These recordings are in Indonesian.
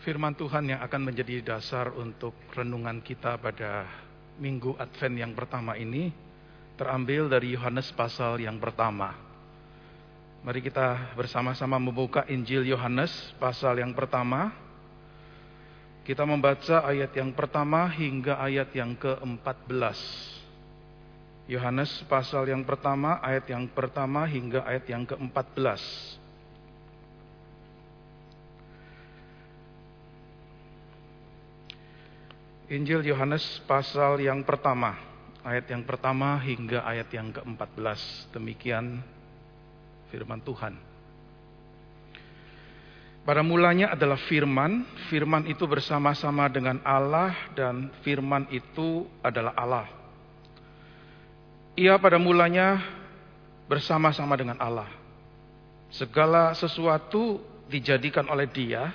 Firman Tuhan yang akan menjadi dasar untuk renungan kita pada minggu Advent yang pertama ini terambil dari Yohanes pasal yang pertama. Mari kita bersama-sama membuka Injil Yohanes pasal yang pertama. Kita membaca ayat yang pertama hingga ayat yang ke-14. Yohanes pasal yang pertama, ayat yang pertama hingga ayat yang ke-14. Injil Yohanes pasal yang pertama, ayat yang pertama hingga ayat yang ke-14. Demikian firman Tuhan. Pada mulanya adalah firman, firman itu bersama-sama dengan Allah dan firman itu adalah Allah. Ia pada mulanya bersama-sama dengan Allah. Segala sesuatu dijadikan oleh Dia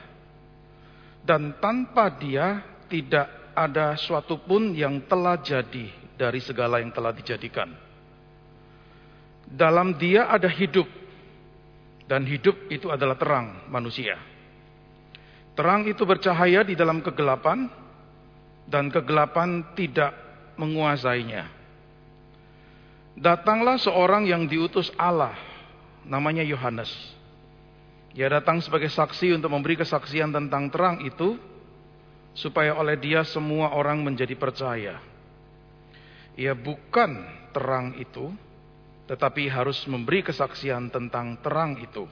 dan tanpa Dia tidak ada suatu pun yang telah jadi dari segala yang telah dijadikan. Dalam dia ada hidup, dan hidup itu adalah terang manusia. Terang itu bercahaya di dalam kegelapan, dan kegelapan tidak menguasainya. Datanglah seorang yang diutus Allah, namanya Yohanes. Ia datang sebagai saksi untuk memberi kesaksian tentang terang itu, supaya oleh dia semua orang menjadi percaya. Ia bukan terang itu, tetapi harus memberi kesaksian tentang terang itu.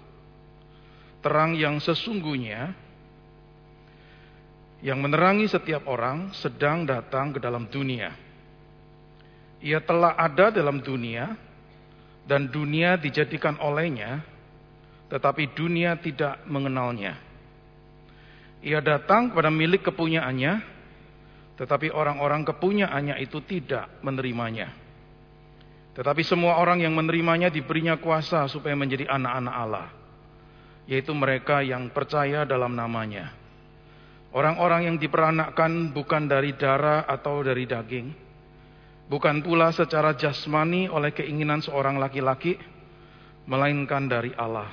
Terang yang sesungguhnya yang menerangi setiap orang sedang datang ke dalam dunia. Ia telah ada dalam dunia dan dunia dijadikan olehnya, tetapi dunia tidak mengenalnya. Ia datang kepada milik kepunyaannya, tetapi orang-orang kepunyaannya itu tidak menerimanya. Tetapi semua orang yang menerimanya diberinya kuasa supaya menjadi anak-anak Allah, yaitu mereka yang percaya dalam namanya. Orang-orang yang diperanakkan bukan dari darah atau dari daging, bukan pula secara jasmani oleh keinginan seorang laki-laki, melainkan dari Allah.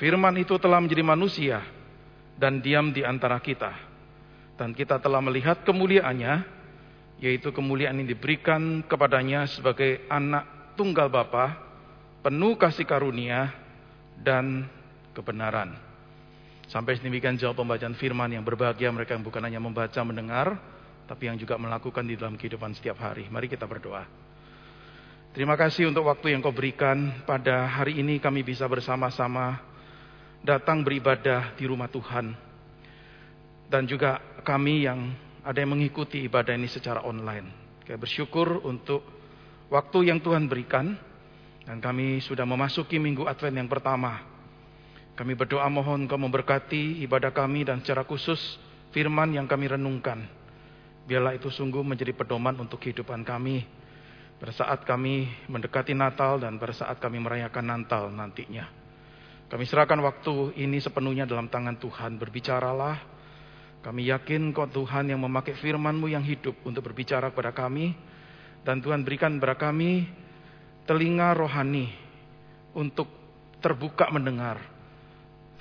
Firman itu telah menjadi manusia dan diam di antara kita. Dan kita telah melihat kemuliaannya, yaitu kemuliaan yang diberikan kepadanya sebagai anak tunggal Bapa, penuh kasih karunia dan kebenaran. Sampai demikian jawab pembacaan firman yang berbahagia mereka yang bukan hanya membaca, mendengar, tapi yang juga melakukan di dalam kehidupan setiap hari. Mari kita berdoa. Terima kasih untuk waktu yang kau berikan pada hari ini kami bisa bersama-sama datang beribadah di rumah Tuhan. Dan juga kami yang ada yang mengikuti ibadah ini secara online. Kami bersyukur untuk waktu yang Tuhan berikan. Dan kami sudah memasuki minggu Advent yang pertama. Kami berdoa mohon kau memberkati ibadah kami dan secara khusus firman yang kami renungkan. Biarlah itu sungguh menjadi pedoman untuk kehidupan kami. Pada saat kami mendekati Natal dan pada saat kami merayakan Natal nantinya. Kami serahkan waktu ini sepenuhnya dalam tangan Tuhan. Berbicaralah. Kami yakin kau Tuhan yang memakai firman-Mu yang hidup untuk berbicara kepada kami. Dan Tuhan berikan kepada kami telinga rohani untuk terbuka mendengar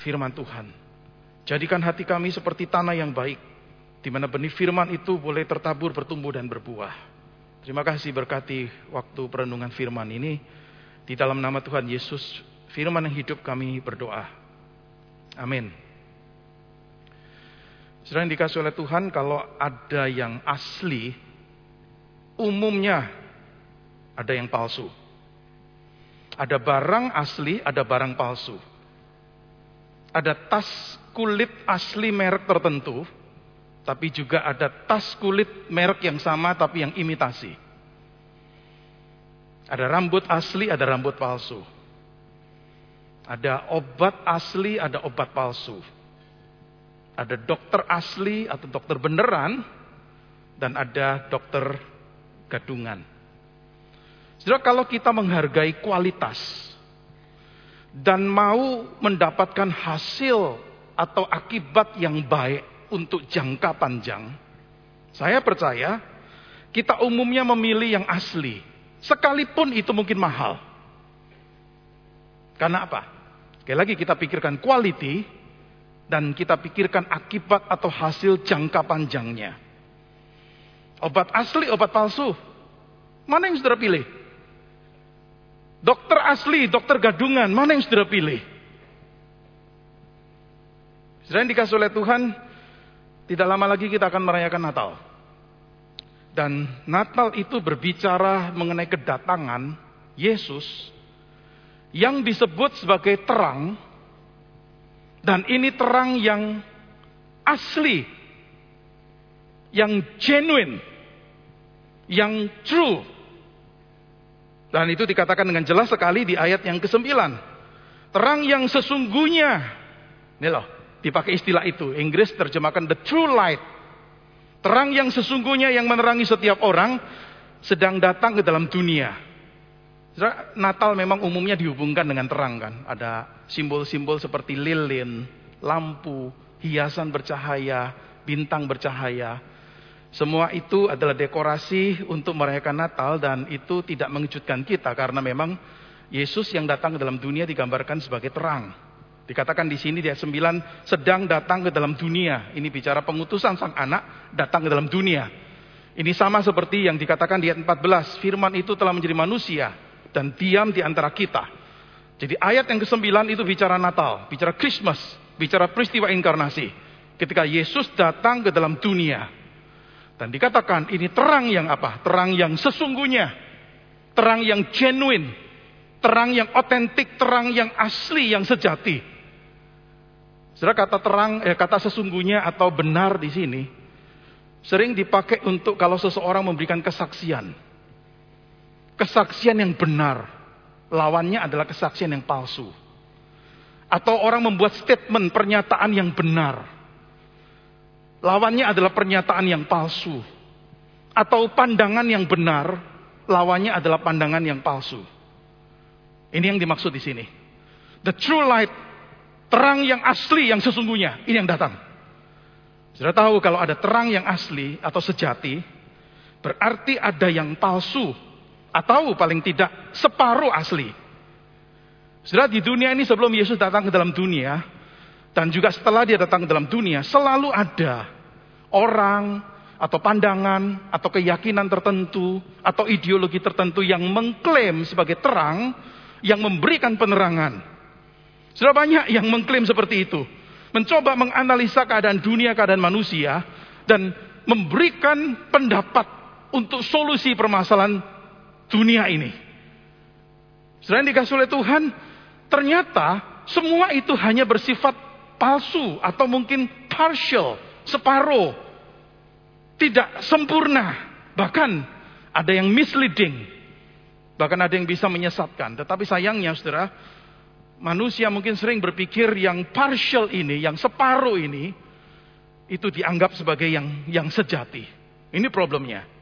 firman Tuhan. Jadikan hati kami seperti tanah yang baik. Di mana benih firman itu boleh tertabur, bertumbuh, dan berbuah. Terima kasih berkati waktu perenungan firman ini. Di dalam nama Tuhan Yesus firman yang hidup kami berdoa. Amin. Sudah dikasih oleh Tuhan kalau ada yang asli, umumnya ada yang palsu. Ada barang asli, ada barang palsu. Ada tas kulit asli merek tertentu, tapi juga ada tas kulit merek yang sama tapi yang imitasi. Ada rambut asli, ada rambut palsu. Ada obat asli, ada obat palsu. Ada dokter asli atau dokter beneran, dan ada dokter gadungan. Saudara, kalau kita menghargai kualitas dan mau mendapatkan hasil atau akibat yang baik untuk jangka panjang, saya percaya kita umumnya memilih yang asli, sekalipun itu mungkin mahal. Karena apa? Sekali lagi kita pikirkan quality dan kita pikirkan akibat atau hasil jangka panjangnya. Obat asli, obat palsu. Mana yang saudara pilih? Dokter asli, dokter gadungan, mana yang saudara pilih? Saudara yang dikasih oleh Tuhan, tidak lama lagi kita akan merayakan Natal. Dan Natal itu berbicara mengenai kedatangan Yesus yang disebut sebagai terang dan ini terang yang asli yang genuine yang true. Dan itu dikatakan dengan jelas sekali di ayat yang ke-9 terang yang sesungguhnya. Ini loh dipakai istilah itu. Inggris terjemahkan the true light. Terang yang sesungguhnya yang menerangi setiap orang sedang datang ke dalam dunia Natal memang umumnya dihubungkan dengan terang kan. Ada simbol-simbol seperti lilin, lampu, hiasan bercahaya, bintang bercahaya. Semua itu adalah dekorasi untuk merayakan Natal dan itu tidak mengejutkan kita karena memang Yesus yang datang ke dalam dunia digambarkan sebagai terang. Dikatakan di sini di ayat 9 sedang datang ke dalam dunia. Ini bicara pengutusan sang anak datang ke dalam dunia. Ini sama seperti yang dikatakan di ayat 14. Firman itu telah menjadi manusia dan diam di antara kita. Jadi ayat yang ke-9 itu bicara Natal, bicara Christmas, bicara peristiwa inkarnasi. Ketika Yesus datang ke dalam dunia. Dan dikatakan ini terang yang apa? Terang yang sesungguhnya. Terang yang genuine. Terang yang otentik, terang yang asli, yang sejati. Saudara kata terang, eh, kata sesungguhnya atau benar di sini sering dipakai untuk kalau seseorang memberikan kesaksian kesaksian yang benar. Lawannya adalah kesaksian yang palsu. Atau orang membuat statement pernyataan yang benar. Lawannya adalah pernyataan yang palsu. Atau pandangan yang benar, lawannya adalah pandangan yang palsu. Ini yang dimaksud di sini. The true light, terang yang asli yang sesungguhnya, ini yang datang. Sudah tahu kalau ada terang yang asli atau sejati, berarti ada yang palsu atau paling tidak separuh asli. Sudah di dunia ini sebelum Yesus datang ke dalam dunia dan juga setelah dia datang ke dalam dunia selalu ada orang atau pandangan atau keyakinan tertentu atau ideologi tertentu yang mengklaim sebagai terang yang memberikan penerangan. Sudah banyak yang mengklaim seperti itu. Mencoba menganalisa keadaan dunia, keadaan manusia dan memberikan pendapat untuk solusi permasalahan dunia ini. Selain dikasih oleh Tuhan, ternyata semua itu hanya bersifat palsu atau mungkin partial, separuh. Tidak sempurna, bahkan ada yang misleading. Bahkan ada yang bisa menyesatkan. Tetapi sayangnya saudara, manusia mungkin sering berpikir yang partial ini, yang separuh ini, itu dianggap sebagai yang yang sejati. Ini problemnya.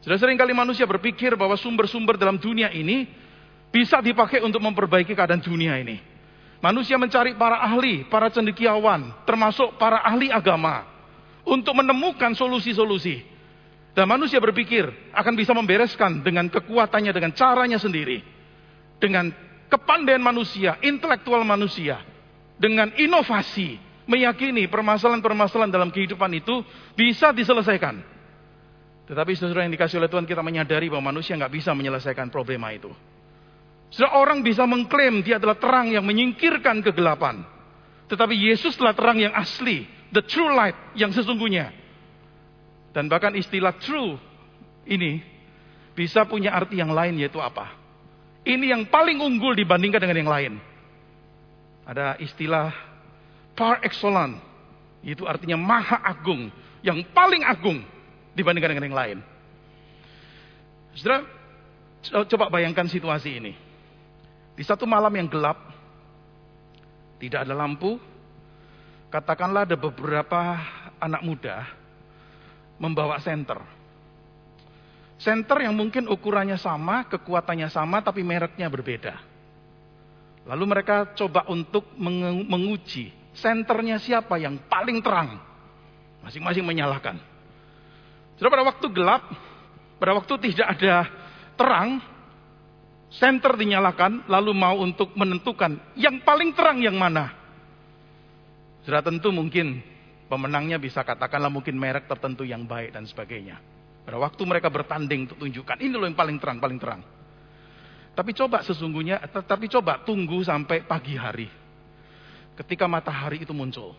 Sudah sering kali manusia berpikir bahwa sumber-sumber dalam dunia ini bisa dipakai untuk memperbaiki keadaan dunia ini. Manusia mencari para ahli, para cendekiawan, termasuk para ahli agama untuk menemukan solusi-solusi. Dan manusia berpikir akan bisa membereskan dengan kekuatannya, dengan caranya sendiri. Dengan kepandaian manusia, intelektual manusia. Dengan inovasi, meyakini permasalahan-permasalahan dalam kehidupan itu bisa diselesaikan. Tetapi saudara yang dikasih oleh Tuhan kita menyadari bahwa manusia nggak bisa menyelesaikan problema itu. Saudara orang bisa mengklaim dia adalah terang yang menyingkirkan kegelapan. Tetapi Yesus adalah terang yang asli, the true light yang sesungguhnya. Dan bahkan istilah true ini bisa punya arti yang lain yaitu apa? Ini yang paling unggul dibandingkan dengan yang lain. Ada istilah par excellence, itu artinya maha agung, yang paling agung dibandingkan dengan yang lain. Saudara, coba bayangkan situasi ini. Di satu malam yang gelap, tidak ada lampu, katakanlah ada beberapa anak muda membawa senter. Senter yang mungkin ukurannya sama, kekuatannya sama, tapi mereknya berbeda. Lalu mereka coba untuk menguji senternya siapa yang paling terang. Masing-masing menyalahkan. Sudah pada waktu gelap, pada waktu tidak ada terang, senter dinyalakan, lalu mau untuk menentukan yang paling terang yang mana. Sudah tentu mungkin pemenangnya bisa katakanlah mungkin merek tertentu yang baik dan sebagainya. Pada waktu mereka bertanding untuk tunjukkan, ini loh yang paling terang, paling terang. Tapi coba sesungguhnya, tapi coba tunggu sampai pagi hari. Ketika matahari itu muncul.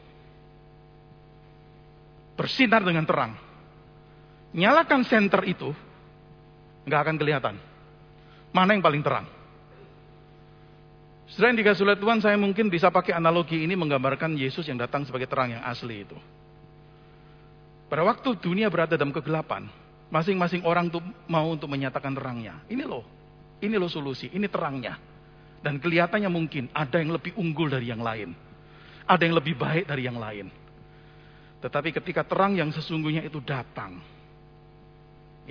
Bersinar dengan terang. Nyalakan senter itu, nggak akan kelihatan. Mana yang paling terang? Selain dikasih oleh Tuhan, saya mungkin bisa pakai analogi ini menggambarkan Yesus yang datang sebagai terang yang asli itu. Pada waktu dunia berada dalam kegelapan, masing-masing orang tuh mau untuk menyatakan terangnya. Ini loh, ini loh solusi, ini terangnya. Dan kelihatannya mungkin ada yang lebih unggul dari yang lain. Ada yang lebih baik dari yang lain. Tetapi ketika terang yang sesungguhnya itu datang,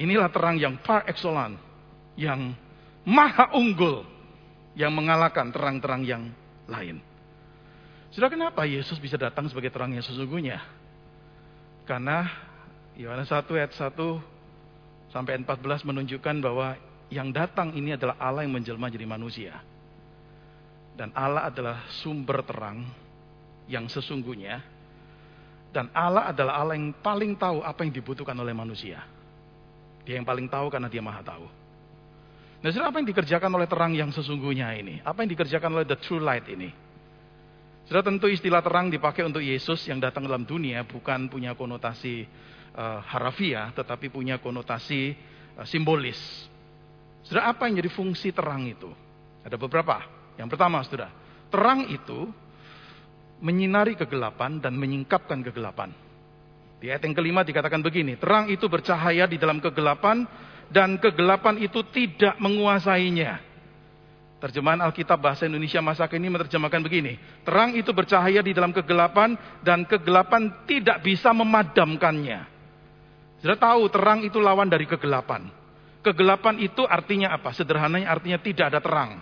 inilah terang yang par excellence, yang maha unggul, yang mengalahkan terang-terang yang lain. Sudah kenapa Yesus bisa datang sebagai terang yang sesungguhnya? Karena Yohanes 1 ayat 1 sampai 14 menunjukkan bahwa yang datang ini adalah Allah yang menjelma jadi manusia. Dan Allah adalah sumber terang yang sesungguhnya. Dan Allah adalah Allah yang paling tahu apa yang dibutuhkan oleh manusia. Dia yang paling tahu karena dia maha tahu. Nah, saudara, apa yang dikerjakan oleh terang yang sesungguhnya ini? Apa yang dikerjakan oleh the true light ini? Sudah tentu istilah terang dipakai untuk Yesus yang datang dalam dunia bukan punya konotasi uh, harafiah, tetapi punya konotasi uh, simbolis. Sudah apa yang jadi fungsi terang itu? Ada beberapa. Yang pertama, sudah terang itu menyinari kegelapan dan menyingkapkan kegelapan. Di ayat yang kelima dikatakan begini, terang itu bercahaya di dalam kegelapan dan kegelapan itu tidak menguasainya. Terjemahan Alkitab bahasa Indonesia masa kini menerjemahkan begini. Terang itu bercahaya di dalam kegelapan dan kegelapan tidak bisa memadamkannya. Sudah tahu terang itu lawan dari kegelapan. Kegelapan itu artinya apa? Sederhananya artinya tidak ada terang.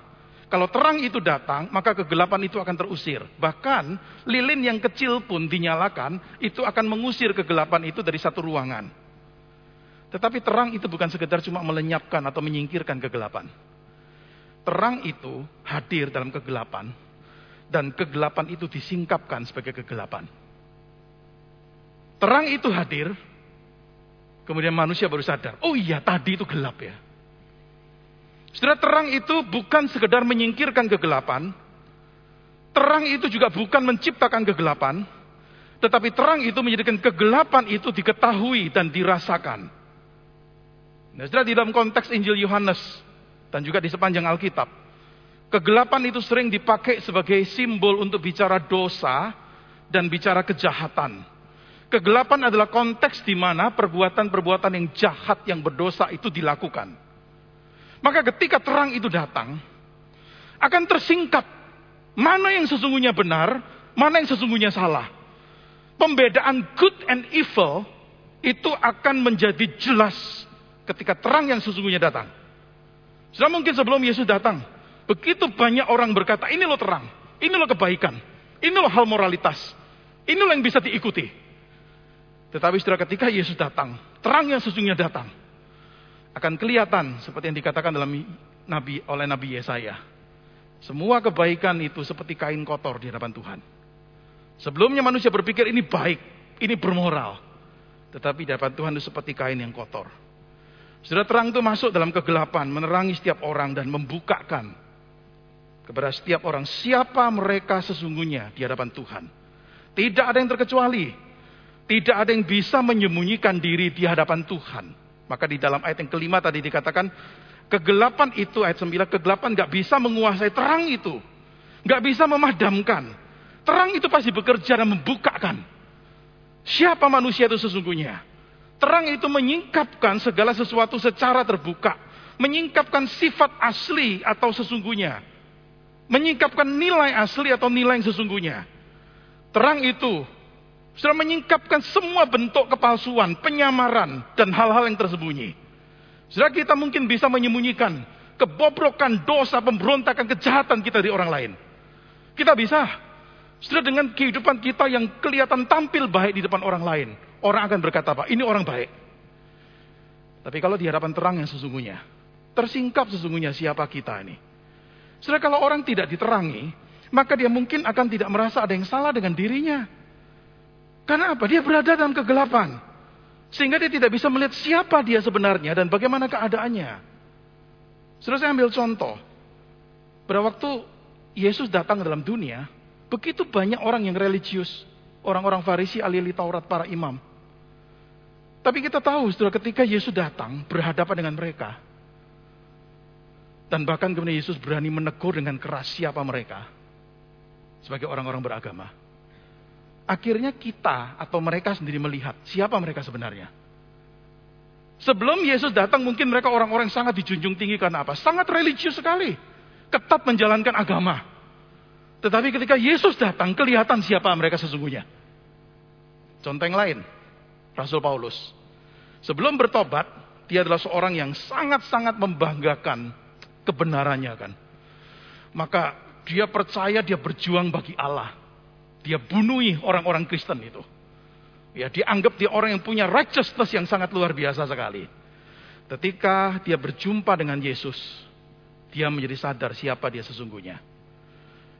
Kalau terang itu datang, maka kegelapan itu akan terusir. Bahkan lilin yang kecil pun dinyalakan, itu akan mengusir kegelapan itu dari satu ruangan. Tetapi terang itu bukan sekedar cuma melenyapkan atau menyingkirkan kegelapan. Terang itu hadir dalam kegelapan dan kegelapan itu disingkapkan sebagai kegelapan. Terang itu hadir, kemudian manusia baru sadar, oh iya tadi itu gelap ya. Setelah terang itu bukan sekedar menyingkirkan kegelapan, terang itu juga bukan menciptakan kegelapan, tetapi terang itu menjadikan kegelapan itu diketahui dan dirasakan. Nah, setelah di dalam konteks Injil Yohanes dan juga di sepanjang Alkitab, kegelapan itu sering dipakai sebagai simbol untuk bicara dosa dan bicara kejahatan. Kegelapan adalah konteks di mana perbuatan-perbuatan yang jahat yang berdosa itu dilakukan. Maka ketika terang itu datang, akan tersingkap mana yang sesungguhnya benar, mana yang sesungguhnya salah. Pembedaan good and evil itu akan menjadi jelas ketika terang yang sesungguhnya datang. Sudah mungkin sebelum Yesus datang, begitu banyak orang berkata, ini loh terang, ini loh kebaikan, ini loh hal moralitas, ini loh yang bisa diikuti. Tetapi setelah ketika Yesus datang, terang yang sesungguhnya datang, akan kelihatan seperti yang dikatakan dalam Nabi oleh Nabi Yesaya. Semua kebaikan itu seperti kain kotor di hadapan Tuhan. Sebelumnya manusia berpikir ini baik, ini bermoral. Tetapi di hadapan Tuhan itu seperti kain yang kotor. Sudah terang itu masuk dalam kegelapan, menerangi setiap orang dan membukakan kepada setiap orang siapa mereka sesungguhnya di hadapan Tuhan. Tidak ada yang terkecuali. Tidak ada yang bisa menyembunyikan diri di hadapan Tuhan. Maka di dalam ayat yang kelima tadi dikatakan, kegelapan itu, ayat sembilan kegelapan gak bisa menguasai terang itu. Gak bisa memadamkan. Terang itu pasti bekerja dan membukakan. Siapa manusia itu sesungguhnya? Terang itu menyingkapkan segala sesuatu secara terbuka. Menyingkapkan sifat asli atau sesungguhnya. Menyingkapkan nilai asli atau nilai yang sesungguhnya. Terang itu sudah menyingkapkan semua bentuk kepalsuan, penyamaran, dan hal-hal yang tersembunyi. Sudah kita mungkin bisa menyembunyikan kebobrokan, dosa, pemberontakan, kejahatan kita di orang lain. Kita bisa. Sudah dengan kehidupan kita yang kelihatan tampil baik di depan orang lain. Orang akan berkata apa? Ini orang baik. Tapi kalau di hadapan terang yang sesungguhnya, tersingkap sesungguhnya siapa kita ini. Sudah kalau orang tidak diterangi, maka dia mungkin akan tidak merasa ada yang salah dengan dirinya. Karena apa? Dia berada dalam kegelapan. Sehingga dia tidak bisa melihat siapa dia sebenarnya dan bagaimana keadaannya. Sudah saya ambil contoh. Pada waktu Yesus datang ke dalam dunia, begitu banyak orang yang religius. Orang-orang Farisi, alili Taurat, para imam. Tapi kita tahu, setelah ketika Yesus datang, berhadapan dengan mereka. Dan bahkan kemudian Yesus berani menegur dengan keras siapa mereka. Sebagai orang-orang beragama. Akhirnya kita atau mereka sendiri melihat siapa mereka sebenarnya. Sebelum Yesus datang mungkin mereka orang-orang sangat dijunjung tinggi karena apa? Sangat religius sekali. Ketat menjalankan agama. Tetapi ketika Yesus datang kelihatan siapa mereka sesungguhnya. Contoh yang lain. Rasul Paulus. Sebelum bertobat, dia adalah seorang yang sangat-sangat membanggakan kebenarannya kan. Maka dia percaya dia berjuang bagi Allah. Dia bunuhi orang-orang Kristen itu. Ya, dianggap dia orang yang punya righteousness yang sangat luar biasa sekali. Ketika dia berjumpa dengan Yesus, dia menjadi sadar siapa dia sesungguhnya.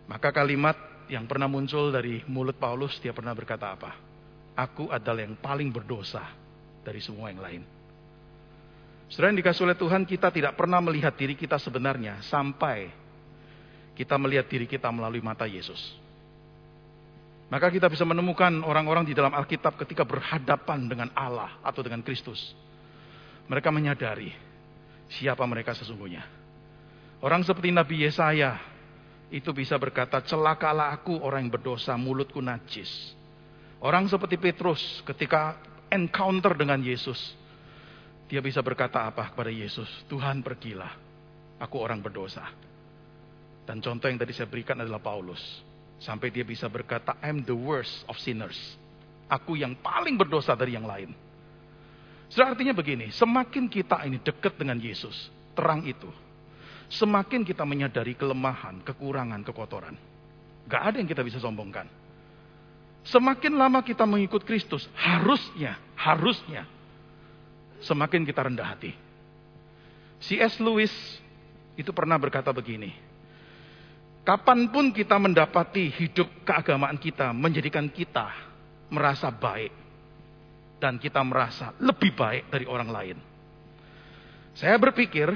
Maka kalimat yang pernah muncul dari mulut Paulus, dia pernah berkata apa? Aku adalah yang paling berdosa dari semua yang lain. Setelah yang dikasih oleh Tuhan, kita tidak pernah melihat diri kita sebenarnya sampai kita melihat diri kita melalui mata Yesus. Maka kita bisa menemukan orang-orang di dalam Alkitab ketika berhadapan dengan Allah atau dengan Kristus. Mereka menyadari siapa mereka sesungguhnya. Orang seperti Nabi Yesaya itu bisa berkata, celakalah aku orang yang berdosa, mulutku najis. Orang seperti Petrus ketika encounter dengan Yesus, dia bisa berkata apa kepada Yesus? Tuhan pergilah, aku orang berdosa. Dan contoh yang tadi saya berikan adalah Paulus. Sampai dia bisa berkata, I'm the worst of sinners. Aku yang paling berdosa dari yang lain. Sudah artinya begini, semakin kita ini dekat dengan Yesus, terang itu, semakin kita menyadari kelemahan, kekurangan, kekotoran. Gak ada yang kita bisa sombongkan. Semakin lama kita mengikut Kristus, harusnya, harusnya, semakin kita rendah hati. C.S. Lewis itu pernah berkata begini, Kapan pun kita mendapati hidup keagamaan kita menjadikan kita merasa baik. Dan kita merasa lebih baik dari orang lain. Saya berpikir,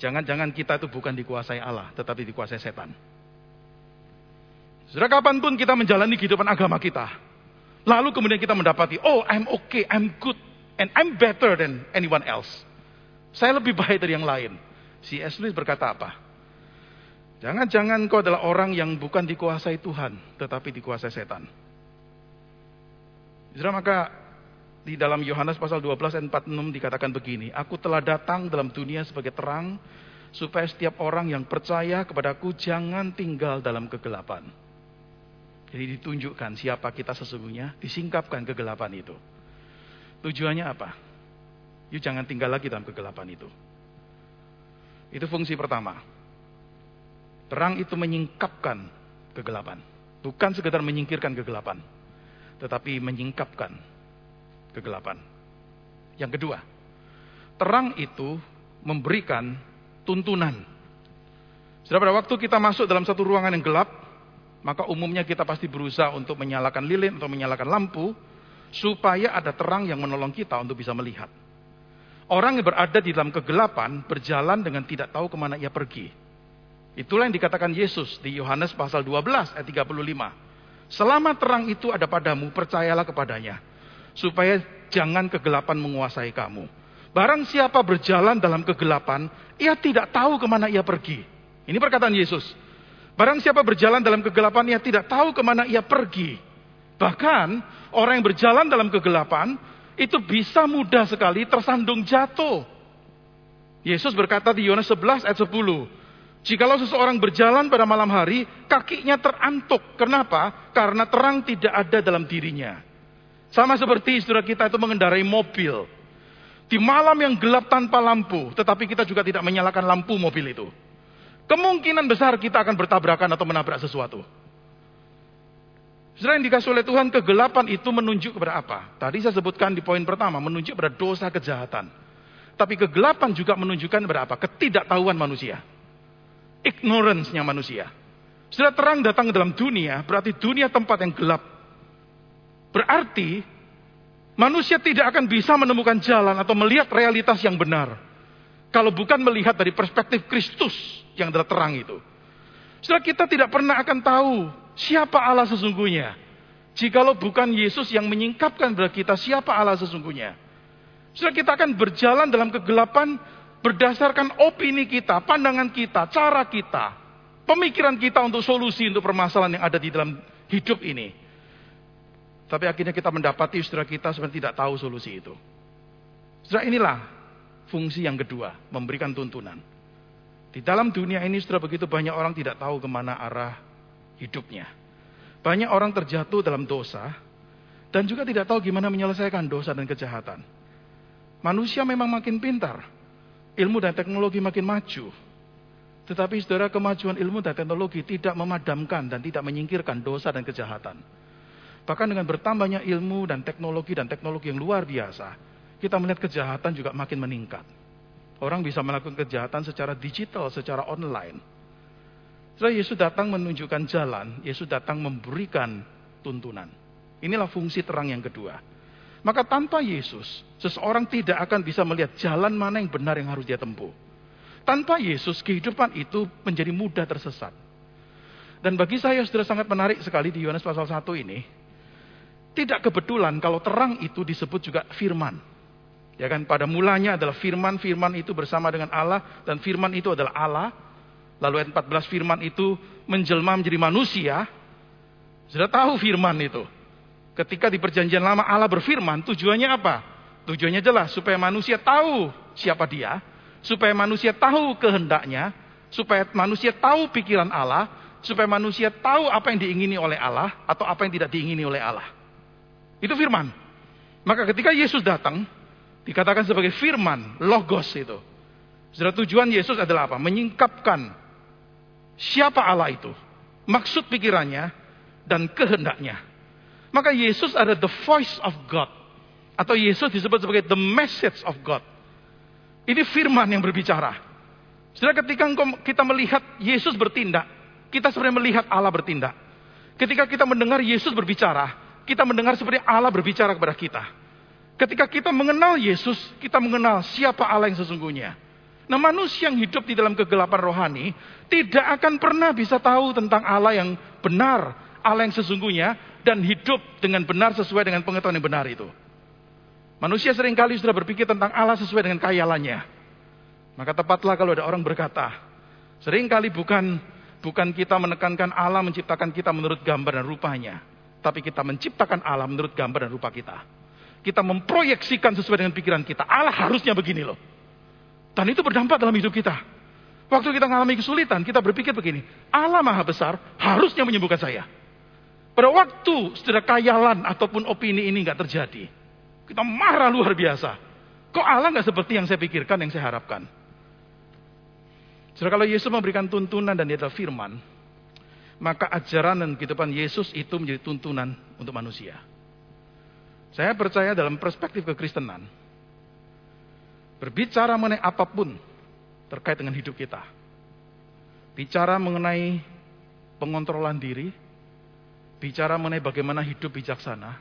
jangan-jangan kita itu bukan dikuasai Allah, tetapi dikuasai setan. Sudah kapan pun kita menjalani kehidupan agama kita. Lalu kemudian kita mendapati, oh I'm okay, I'm good, and I'm better than anyone else. Saya lebih baik dari yang lain. Si Lewis berkata apa? Jangan-jangan kau adalah orang yang bukan dikuasai Tuhan, tetapi dikuasai setan. Saudara, maka di dalam Yohanes pasal 12 ayat 46 dikatakan begini, Aku telah datang dalam dunia sebagai terang, supaya setiap orang yang percaya kepadaku jangan tinggal dalam kegelapan. Jadi ditunjukkan siapa kita sesungguhnya, disingkapkan kegelapan itu. Tujuannya apa? Yuk jangan tinggal lagi dalam kegelapan itu. Itu fungsi pertama. Terang itu menyingkapkan kegelapan. Bukan sekedar menyingkirkan kegelapan. Tetapi menyingkapkan kegelapan. Yang kedua, terang itu memberikan tuntunan. Sudah pada waktu kita masuk dalam satu ruangan yang gelap, maka umumnya kita pasti berusaha untuk menyalakan lilin atau menyalakan lampu, supaya ada terang yang menolong kita untuk bisa melihat. Orang yang berada di dalam kegelapan berjalan dengan tidak tahu ke mana ia pergi. Itulah yang dikatakan Yesus di Yohanes pasal 12 ayat 35. Selama terang itu ada padamu, percayalah kepadanya. Supaya jangan kegelapan menguasai kamu. Barang siapa berjalan dalam kegelapan, ia tidak tahu ke mana ia pergi. Ini perkataan Yesus. Barang siapa berjalan dalam kegelapan, ia tidak tahu ke mana ia pergi. Bahkan orang yang berjalan dalam kegelapan, itu bisa mudah sekali tersandung jatuh. Yesus berkata di Yohanes 11 ayat 10, Jikalau seseorang berjalan pada malam hari, kakinya terantuk. Kenapa? Karena terang tidak ada dalam dirinya. Sama seperti saudara kita itu mengendarai mobil. Di malam yang gelap tanpa lampu, tetapi kita juga tidak menyalakan lampu mobil itu. Kemungkinan besar kita akan bertabrakan atau menabrak sesuatu. Saudara yang dikasih oleh Tuhan, kegelapan itu menunjuk kepada apa? Tadi saya sebutkan di poin pertama, menunjuk pada dosa kejahatan. Tapi kegelapan juga menunjukkan kepada apa? Ketidaktahuan manusia ignorance-nya manusia. Sudah terang datang ke dalam dunia, berarti dunia tempat yang gelap. Berarti manusia tidak akan bisa menemukan jalan atau melihat realitas yang benar. Kalau bukan melihat dari perspektif Kristus yang adalah terang itu. Setelah kita tidak pernah akan tahu siapa Allah sesungguhnya. Jikalau bukan Yesus yang menyingkapkan kepada kita siapa Allah sesungguhnya. Setelah kita akan berjalan dalam kegelapan berdasarkan opini kita, pandangan kita, cara kita, pemikiran kita untuk solusi untuk permasalahan yang ada di dalam hidup ini. Tapi akhirnya kita mendapati saudara kita sebenarnya tidak tahu solusi itu. Saudara inilah fungsi yang kedua, memberikan tuntunan. Di dalam dunia ini sudah begitu banyak orang tidak tahu ke mana arah hidupnya. Banyak orang terjatuh dalam dosa dan juga tidak tahu gimana menyelesaikan dosa dan kejahatan. Manusia memang makin pintar, ilmu dan teknologi makin maju. Tetapi saudara kemajuan ilmu dan teknologi tidak memadamkan dan tidak menyingkirkan dosa dan kejahatan. Bahkan dengan bertambahnya ilmu dan teknologi dan teknologi yang luar biasa, kita melihat kejahatan juga makin meningkat. Orang bisa melakukan kejahatan secara digital, secara online. Setelah Yesus datang menunjukkan jalan, Yesus datang memberikan tuntunan. Inilah fungsi terang yang kedua. Maka tanpa Yesus, seseorang tidak akan bisa melihat jalan mana yang benar yang harus dia tempuh. Tanpa Yesus, kehidupan itu menjadi mudah tersesat. Dan bagi saya sudah sangat menarik sekali di Yohanes pasal 1 ini, tidak kebetulan kalau terang itu disebut juga firman. Ya kan, pada mulanya adalah firman, firman itu bersama dengan Allah, dan firman itu adalah Allah. Lalu ayat 14 firman itu menjelma menjadi manusia. Sudah tahu firman itu. Ketika di perjanjian lama Allah berfirman, tujuannya apa? Tujuannya jelas, supaya manusia tahu siapa dia, supaya manusia tahu kehendaknya, supaya manusia tahu pikiran Allah, supaya manusia tahu apa yang diingini oleh Allah, atau apa yang tidak diingini oleh Allah. Itu firman. Maka ketika Yesus datang, dikatakan sebagai firman, logos itu. Sudah tujuan Yesus adalah apa? Menyingkapkan siapa Allah itu, maksud pikirannya, dan kehendaknya. Maka Yesus ada the voice of God. Atau Yesus disebut sebagai the message of God. Ini firman yang berbicara. Sudah ketika kita melihat Yesus bertindak, kita sebenarnya melihat Allah bertindak. Ketika kita mendengar Yesus berbicara, kita mendengar seperti Allah berbicara kepada kita. Ketika kita mengenal Yesus, kita mengenal siapa Allah yang sesungguhnya. Nah manusia yang hidup di dalam kegelapan rohani tidak akan pernah bisa tahu tentang Allah yang benar, Allah yang sesungguhnya, dan hidup dengan benar sesuai dengan pengetahuan yang benar itu. Manusia sering kali sudah berpikir tentang Allah sesuai dengan kayalannya. Maka tepatlah kalau ada orang berkata, sering kali bukan bukan kita menekankan Allah menciptakan kita menurut gambar dan rupanya. Tapi kita menciptakan Allah menurut gambar dan rupa kita. Kita memproyeksikan sesuai dengan pikiran kita. Allah harusnya begini loh. Dan itu berdampak dalam hidup kita. Waktu kita mengalami kesulitan, kita berpikir begini. Allah maha besar, harusnya menyembuhkan saya. Pada waktu setelah kayalan ataupun opini ini nggak terjadi. Kita marah luar biasa. Kok Allah nggak seperti yang saya pikirkan, yang saya harapkan. Setelah kalau Yesus memberikan tuntunan dan dia adalah firman, maka ajaran dan kehidupan Yesus itu menjadi tuntunan untuk manusia. Saya percaya dalam perspektif kekristenan, berbicara mengenai apa pun terkait dengan hidup kita, bicara mengenai pengontrolan diri, bicara mengenai bagaimana hidup bijaksana,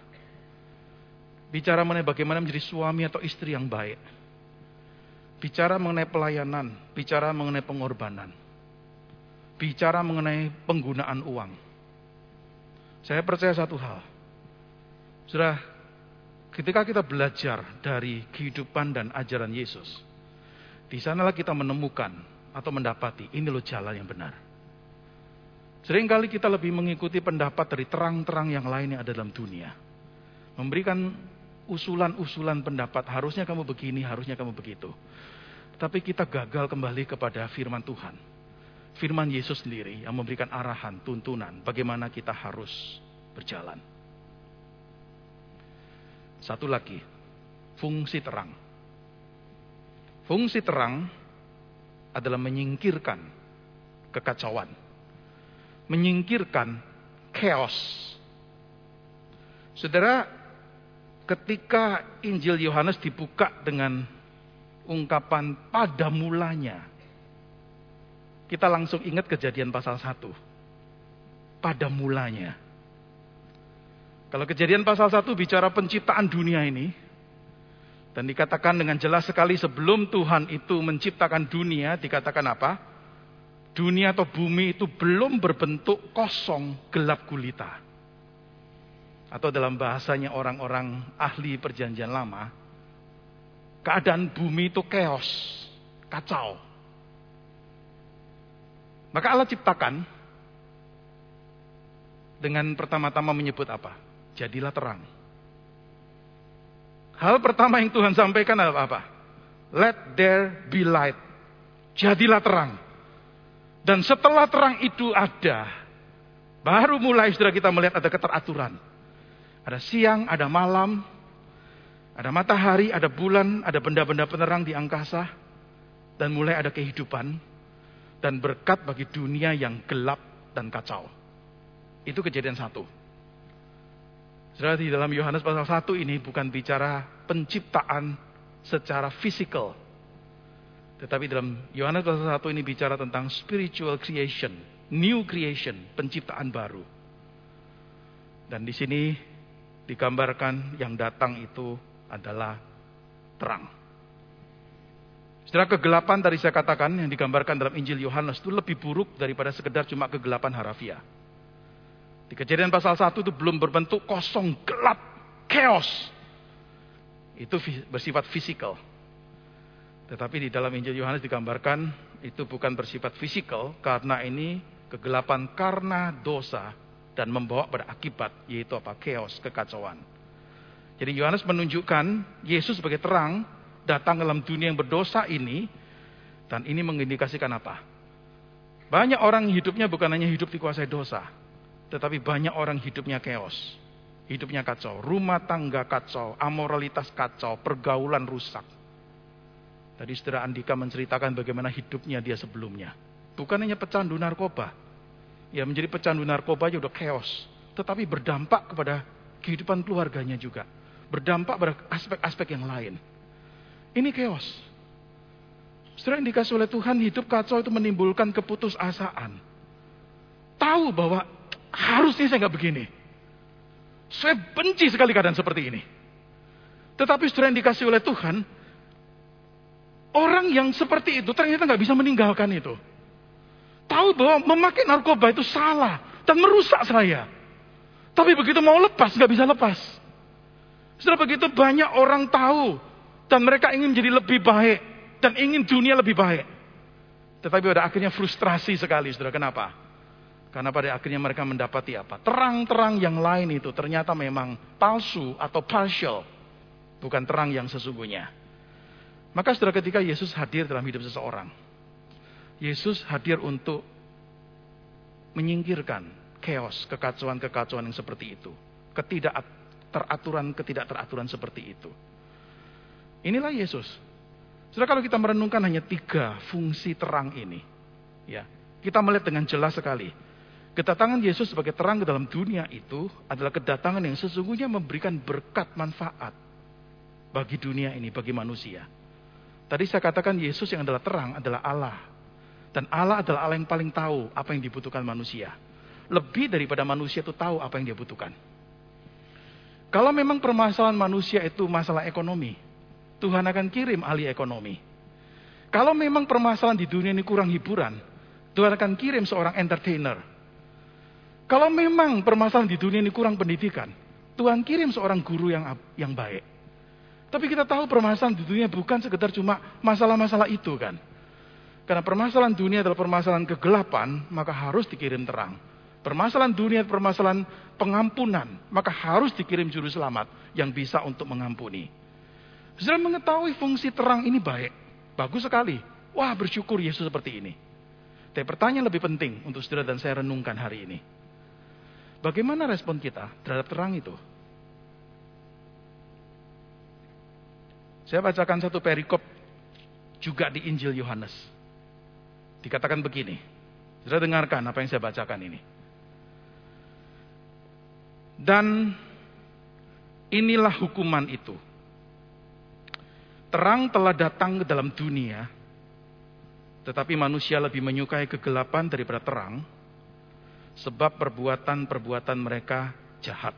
bicara mengenai bagaimana menjadi suami atau istri yang baik, bicara mengenai pelayanan, bicara mengenai pengorbanan bicara mengenai penggunaan uang. Saya percaya satu hal. Sudah ketika kita belajar dari kehidupan dan ajaran Yesus, di sanalah kita menemukan atau mendapati ini loh jalan yang benar. Seringkali kita lebih mengikuti pendapat dari terang-terang yang lain yang ada dalam dunia. Memberikan usulan-usulan pendapat, harusnya kamu begini, harusnya kamu begitu. Tapi kita gagal kembali kepada firman Tuhan firman Yesus sendiri yang memberikan arahan, tuntunan bagaimana kita harus berjalan. Satu lagi, fungsi terang. Fungsi terang adalah menyingkirkan kekacauan, menyingkirkan chaos. Saudara, ketika Injil Yohanes dibuka dengan ungkapan pada mulanya, kita langsung ingat kejadian pasal 1. Pada mulanya. Kalau kejadian pasal 1 bicara penciptaan dunia ini, dan dikatakan dengan jelas sekali sebelum Tuhan itu menciptakan dunia, dikatakan apa? Dunia atau bumi itu belum berbentuk kosong, gelap gulita. Atau dalam bahasanya orang-orang ahli perjanjian lama, keadaan bumi itu chaos, kacau. Maka Allah ciptakan dengan pertama-tama menyebut apa? jadilah terang. Hal pertama yang Tuhan sampaikan adalah apa? Let there be light. Jadilah terang. Dan setelah terang itu ada, baru mulai sudah kita melihat ada keteraturan. Ada siang, ada malam, ada matahari, ada bulan, ada benda-benda penerang di angkasa, dan mulai ada kehidupan dan berkat bagi dunia yang gelap dan kacau. Itu kejadian satu. Saudara di dalam Yohanes pasal 1 ini bukan bicara penciptaan secara fisikal. Tetapi dalam Yohanes pasal 1 ini bicara tentang spiritual creation, new creation, penciptaan baru. Dan di sini digambarkan yang datang itu adalah terang. Setelah kegelapan tadi saya katakan yang digambarkan dalam Injil Yohanes itu lebih buruk daripada sekedar cuma kegelapan harafiah. Di kejadian pasal 1 itu belum berbentuk kosong, gelap, chaos. Itu bersifat fisikal. Tetapi di dalam Injil Yohanes digambarkan itu bukan bersifat fisikal karena ini kegelapan karena dosa dan membawa pada akibat yaitu apa? Chaos, kekacauan. Jadi Yohanes menunjukkan Yesus sebagai terang datang dalam dunia yang berdosa ini dan ini mengindikasikan apa? Banyak orang hidupnya bukan hanya hidup dikuasai dosa, tetapi banyak orang hidupnya chaos. Hidupnya kacau. Rumah tangga kacau. Amoralitas kacau. Pergaulan rusak. Tadi saudara Andika menceritakan bagaimana hidupnya dia sebelumnya. Bukan hanya pecandu narkoba. Ya menjadi pecandu narkoba aja udah chaos. Tetapi berdampak kepada kehidupan keluarganya juga. Berdampak pada aspek-aspek yang lain. Ini chaos. Saudara yang dikasih oleh Tuhan hidup kacau itu menimbulkan keputusasaan. Tahu bahwa Harusnya saya nggak begini. Saya benci sekali keadaan seperti ini. Tetapi setelah yang dikasih oleh Tuhan, orang yang seperti itu ternyata nggak bisa meninggalkan itu. Tahu bahwa memakai narkoba itu salah dan merusak saya. Tapi begitu mau lepas nggak bisa lepas. Setelah begitu banyak orang tahu dan mereka ingin menjadi lebih baik dan ingin dunia lebih baik. Tetapi pada akhirnya frustrasi sekali, saudara. Kenapa? Karena pada akhirnya mereka mendapati apa? Terang-terang yang lain itu ternyata memang palsu atau partial. Bukan terang yang sesungguhnya. Maka setelah ketika Yesus hadir dalam hidup seseorang. Yesus hadir untuk menyingkirkan chaos, kekacauan-kekacauan yang seperti itu. Ketidak teraturan, ketidakteraturan seperti itu. Inilah Yesus. Sudah kalau kita merenungkan hanya tiga fungsi terang ini. ya Kita melihat dengan jelas sekali Kedatangan Yesus sebagai terang ke dalam dunia itu adalah kedatangan yang sesungguhnya memberikan berkat manfaat bagi dunia ini, bagi manusia. Tadi saya katakan Yesus yang adalah terang adalah Allah. Dan Allah adalah Allah yang paling tahu apa yang dibutuhkan manusia. Lebih daripada manusia itu tahu apa yang dia butuhkan. Kalau memang permasalahan manusia itu masalah ekonomi, Tuhan akan kirim ahli ekonomi. Kalau memang permasalahan di dunia ini kurang hiburan, Tuhan akan kirim seorang entertainer kalau memang permasalahan di dunia ini kurang pendidikan, Tuhan kirim seorang guru yang yang baik. Tapi kita tahu permasalahan di dunia bukan sekedar cuma masalah-masalah itu kan. Karena permasalahan dunia adalah permasalahan kegelapan, maka harus dikirim terang. Permasalahan dunia, permasalahan pengampunan, maka harus dikirim juru selamat yang bisa untuk mengampuni. Saudara mengetahui fungsi terang ini baik, bagus sekali. Wah bersyukur Yesus seperti ini. Tapi pertanyaan lebih penting untuk saudara dan saya renungkan hari ini. Bagaimana respon kita terhadap terang itu? Saya bacakan satu perikop juga di Injil Yohanes. Dikatakan begini. Sudah dengarkan apa yang saya bacakan ini. Dan inilah hukuman itu. Terang telah datang ke dalam dunia, tetapi manusia lebih menyukai kegelapan daripada terang, sebab perbuatan-perbuatan mereka jahat.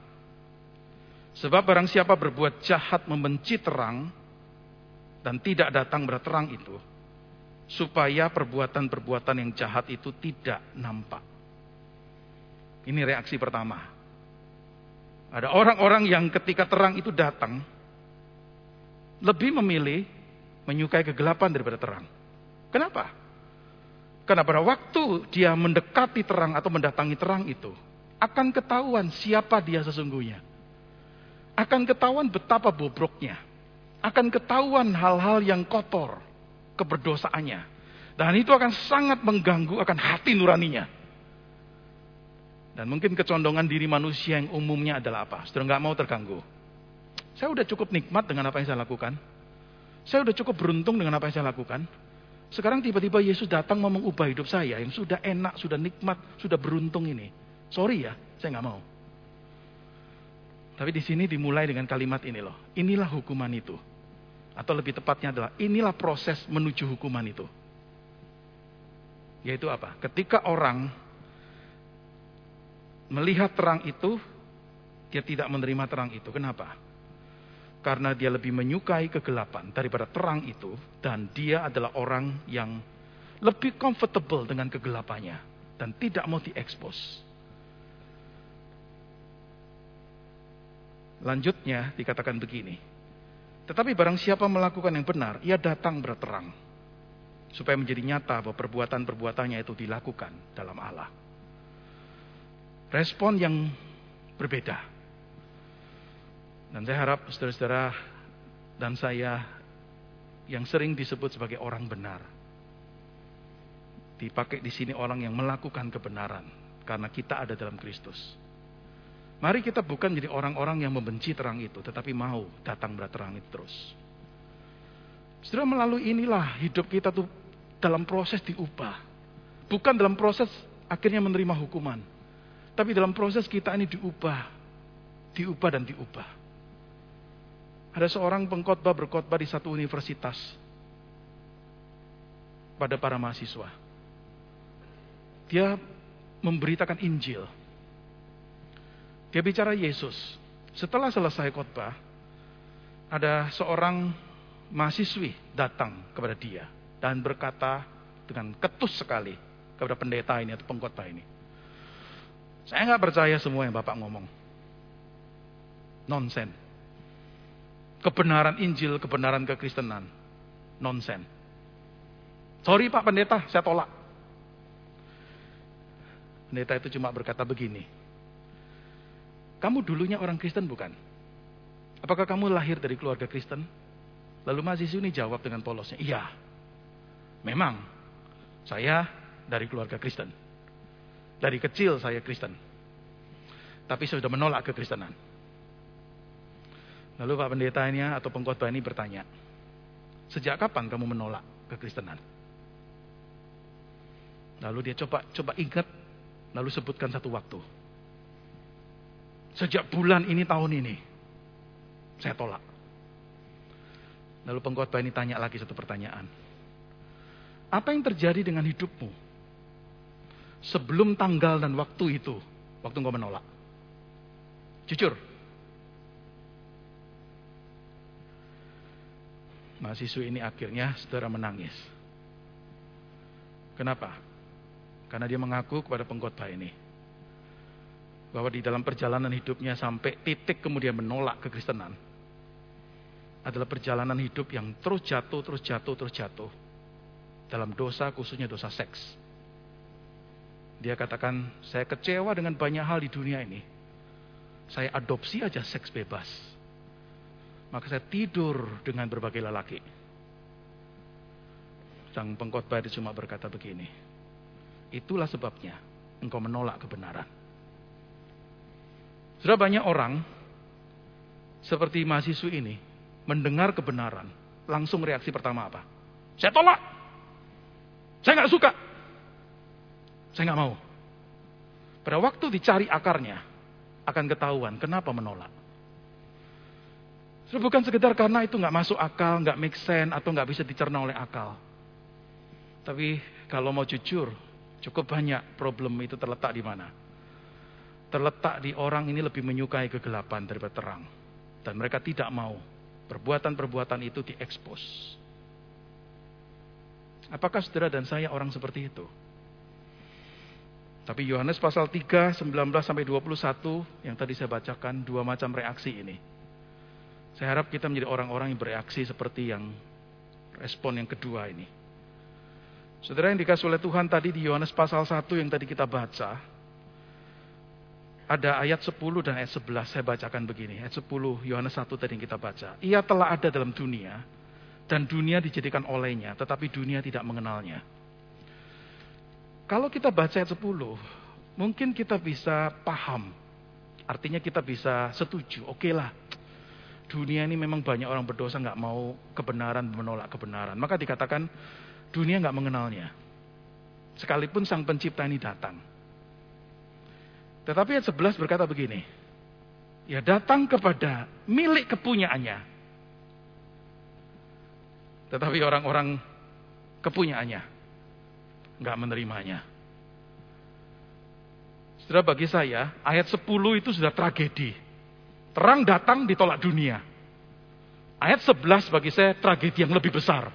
Sebab barang siapa berbuat jahat membenci terang dan tidak datang berterang itu, supaya perbuatan-perbuatan yang jahat itu tidak nampak. Ini reaksi pertama. Ada orang-orang yang ketika terang itu datang, lebih memilih menyukai kegelapan daripada terang. Kenapa? Karena pada waktu dia mendekati terang atau mendatangi terang itu, akan ketahuan siapa dia sesungguhnya. Akan ketahuan betapa bobroknya. Akan ketahuan hal-hal yang kotor, keberdosaannya. Dan itu akan sangat mengganggu akan hati nuraninya. Dan mungkin kecondongan diri manusia yang umumnya adalah apa? Sudah nggak mau terganggu. Saya udah cukup nikmat dengan apa yang saya lakukan. Saya udah cukup beruntung dengan apa yang saya lakukan. Sekarang tiba-tiba Yesus datang mau mengubah hidup saya yang sudah enak, sudah nikmat, sudah beruntung ini. Sorry ya, saya nggak mau. Tapi di sini dimulai dengan kalimat ini loh. Inilah hukuman itu. Atau lebih tepatnya adalah inilah proses menuju hukuman itu. Yaitu apa? Ketika orang melihat terang itu, dia tidak menerima terang itu. Kenapa? Karena dia lebih menyukai kegelapan daripada terang itu. Dan dia adalah orang yang lebih comfortable dengan kegelapannya. Dan tidak mau diekspos. Lanjutnya dikatakan begini. Tetapi barang siapa melakukan yang benar, ia datang berterang. Supaya menjadi nyata bahwa perbuatan-perbuatannya itu dilakukan dalam Allah. Respon yang berbeda. Dan saya harap saudara-saudara dan saya yang sering disebut sebagai orang benar. Dipakai di sini orang yang melakukan kebenaran. Karena kita ada dalam Kristus. Mari kita bukan jadi orang-orang yang membenci terang itu, tetapi mau datang terang itu terus. Setelah melalui inilah hidup kita tuh dalam proses diubah. Bukan dalam proses akhirnya menerima hukuman. Tapi dalam proses kita ini diubah. Diubah dan diubah. Ada seorang pengkhotbah berkhotbah di satu universitas. Pada para mahasiswa. Dia memberitakan Injil dia bicara Yesus. Setelah selesai khotbah, ada seorang mahasiswi datang kepada dia dan berkata dengan ketus sekali kepada pendeta ini atau pengkhotbah ini. Saya nggak percaya semua yang Bapak ngomong. Nonsen. Kebenaran Injil, kebenaran kekristenan. Nonsen. Sorry Pak Pendeta, saya tolak. Pendeta itu cuma berkata begini. Kamu dulunya orang Kristen bukan? Apakah kamu lahir dari keluarga Kristen? Lalu mahasiswa ini jawab dengan polosnya, iya. Memang, saya dari keluarga Kristen. Dari kecil saya Kristen. Tapi saya sudah menolak kekristenan. Lalu Pak Pendeta ini atau pengkhotbah ini bertanya, sejak kapan kamu menolak kekristenan? Lalu dia coba coba ingat, lalu sebutkan satu waktu. Sejak bulan ini tahun ini. Saya tolak. Lalu pengkhotbah ini tanya lagi satu pertanyaan. Apa yang terjadi dengan hidupmu? Sebelum tanggal dan waktu itu. Waktu engkau menolak. Jujur. Mahasiswa ini akhirnya saudara menangis. Kenapa? Karena dia mengaku kepada pengkhotbah ini bahwa di dalam perjalanan hidupnya sampai titik kemudian menolak kekristenan adalah perjalanan hidup yang terus jatuh, terus jatuh, terus jatuh dalam dosa khususnya dosa seks. Dia katakan, saya kecewa dengan banyak hal di dunia ini. Saya adopsi aja seks bebas. Maka saya tidur dengan berbagai lelaki. Sang pengkhotbah itu cuma berkata begini. Itulah sebabnya engkau menolak kebenaran. Sudah banyak orang seperti mahasiswa ini mendengar kebenaran, langsung reaksi pertama apa? Saya tolak. Saya nggak suka. Saya nggak mau. Pada waktu dicari akarnya, akan ketahuan kenapa menolak. Sudah bukan sekedar karena itu nggak masuk akal, nggak make sense, atau nggak bisa dicerna oleh akal. Tapi kalau mau jujur, cukup banyak problem itu terletak di mana? Terletak di orang ini lebih menyukai kegelapan daripada terang. Dan mereka tidak mau perbuatan-perbuatan itu diekspos. Apakah saudara dan saya orang seperti itu? Tapi Yohanes pasal 3, 19 sampai 21 yang tadi saya bacakan dua macam reaksi ini. Saya harap kita menjadi orang-orang yang bereaksi seperti yang respon yang kedua ini. Saudara yang dikasih oleh Tuhan tadi di Yohanes pasal 1 yang tadi kita baca, ada ayat 10 dan ayat 11 saya bacakan begini. Ayat 10 Yohanes 1 tadi yang kita baca. Ia telah ada dalam dunia dan dunia dijadikan olehnya, tetapi dunia tidak mengenalnya. Kalau kita baca ayat 10, mungkin kita bisa paham. Artinya kita bisa setuju. Oke okay lah, dunia ini memang banyak orang berdosa nggak mau kebenaran, menolak kebenaran. Maka dikatakan dunia nggak mengenalnya. Sekalipun sang pencipta ini datang. Tetapi ayat 11 berkata begini. Ya datang kepada milik kepunyaannya. Tetapi orang-orang kepunyaannya nggak menerimanya. Saudara bagi saya, ayat 10 itu sudah tragedi. Terang datang ditolak dunia. Ayat 11 bagi saya tragedi yang lebih besar.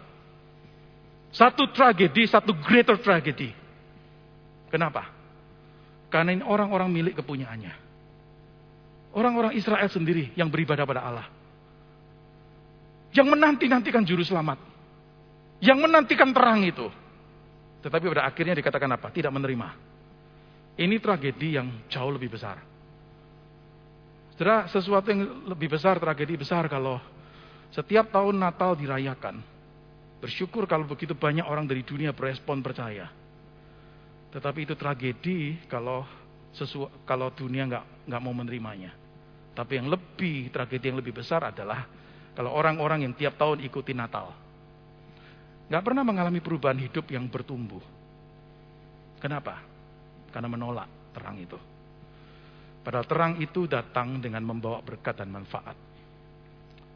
Satu tragedi, satu greater tragedy. Kenapa? Karena ini orang-orang milik kepunyaannya. Orang-orang Israel sendiri yang beribadah pada Allah. Yang menanti-nantikan juru selamat. Yang menantikan terang itu. Tetapi pada akhirnya dikatakan apa? Tidak menerima. Ini tragedi yang jauh lebih besar. Saudara, sesuatu yang lebih besar, tragedi besar kalau setiap tahun Natal dirayakan. Bersyukur kalau begitu banyak orang dari dunia berespon percaya. Tetapi itu tragedi kalau sesu, kalau dunia nggak nggak mau menerimanya. Tapi yang lebih tragedi yang lebih besar adalah kalau orang-orang yang tiap tahun ikuti Natal. Gak pernah mengalami perubahan hidup yang bertumbuh. Kenapa? Karena menolak terang itu. Padahal terang itu datang dengan membawa berkat dan manfaat.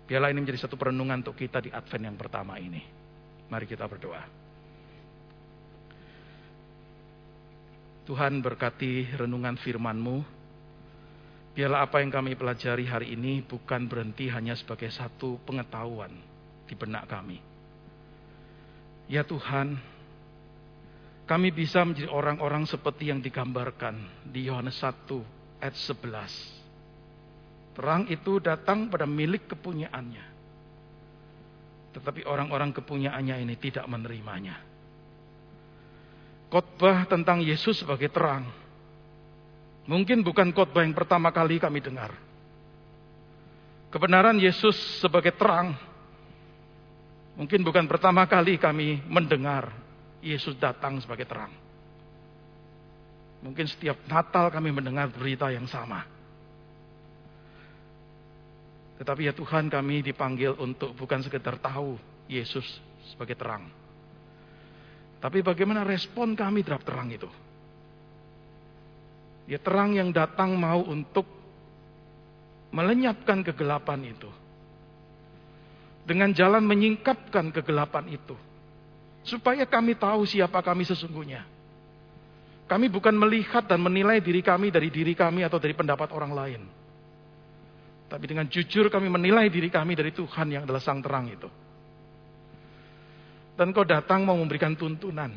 Biarlah ini menjadi satu perenungan untuk kita di Advent yang pertama ini. Mari kita berdoa. Tuhan berkati renungan firman-Mu. Biarlah apa yang kami pelajari hari ini bukan berhenti hanya sebagai satu pengetahuan di benak kami Ya Tuhan, kami bisa menjadi orang-orang seperti yang digambarkan di Yohanes 1 ayat 11. Terang itu datang pada milik kepunyaannya. Tetapi orang-orang kepunyaannya ini tidak menerimanya. Khotbah tentang Yesus sebagai terang. Mungkin bukan khotbah yang pertama kali kami dengar. Kebenaran Yesus sebagai terang Mungkin bukan pertama kali kami mendengar Yesus datang sebagai terang. Mungkin setiap Natal kami mendengar berita yang sama. Tetapi ya Tuhan kami dipanggil untuk bukan sekedar tahu Yesus sebagai terang. Tapi bagaimana respon kami terhadap terang itu? Ya terang yang datang mau untuk melenyapkan kegelapan itu dengan jalan menyingkapkan kegelapan itu. Supaya kami tahu siapa kami sesungguhnya. Kami bukan melihat dan menilai diri kami dari diri kami atau dari pendapat orang lain. Tapi dengan jujur kami menilai diri kami dari Tuhan yang adalah sang terang itu. Dan kau datang mau memberikan tuntunan.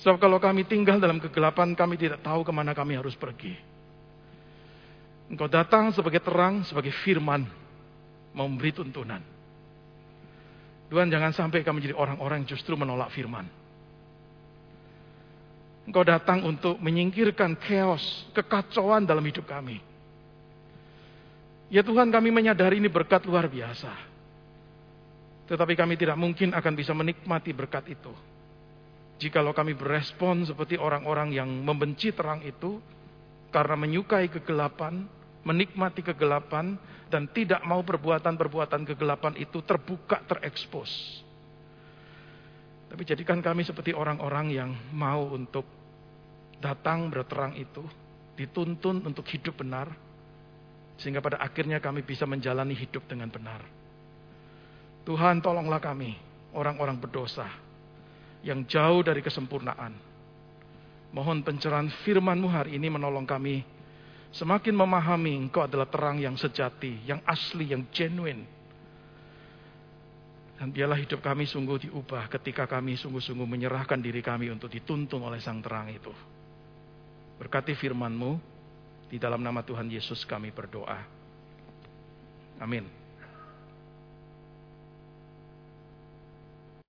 Sebab kalau kami tinggal dalam kegelapan, kami tidak tahu ke mana kami harus pergi. Engkau datang sebagai terang, sebagai firman, mau memberi tuntunan. Tuhan jangan sampai kami menjadi orang-orang yang justru menolak firman. Engkau datang untuk menyingkirkan chaos, kekacauan dalam hidup kami. Ya Tuhan kami menyadari ini berkat luar biasa. Tetapi kami tidak mungkin akan bisa menikmati berkat itu. Jikalau kami berespon seperti orang-orang yang membenci terang itu, karena menyukai kegelapan, menikmati kegelapan, dan tidak mau perbuatan-perbuatan kegelapan itu terbuka, terekspos. Tapi jadikan kami seperti orang-orang yang mau untuk datang berterang itu, dituntun untuk hidup benar, sehingga pada akhirnya kami bisa menjalani hidup dengan benar. Tuhan tolonglah kami, orang-orang berdosa, yang jauh dari kesempurnaan. Mohon pencerahan firman-Mu hari ini menolong kami, Semakin memahami engkau adalah terang yang sejati, yang asli, yang genuine. Dan biarlah hidup kami sungguh diubah ketika kami sungguh-sungguh menyerahkan diri kami untuk dituntun oleh sang terang itu. Berkati firman-Mu, di dalam nama Tuhan Yesus kami berdoa. Amin.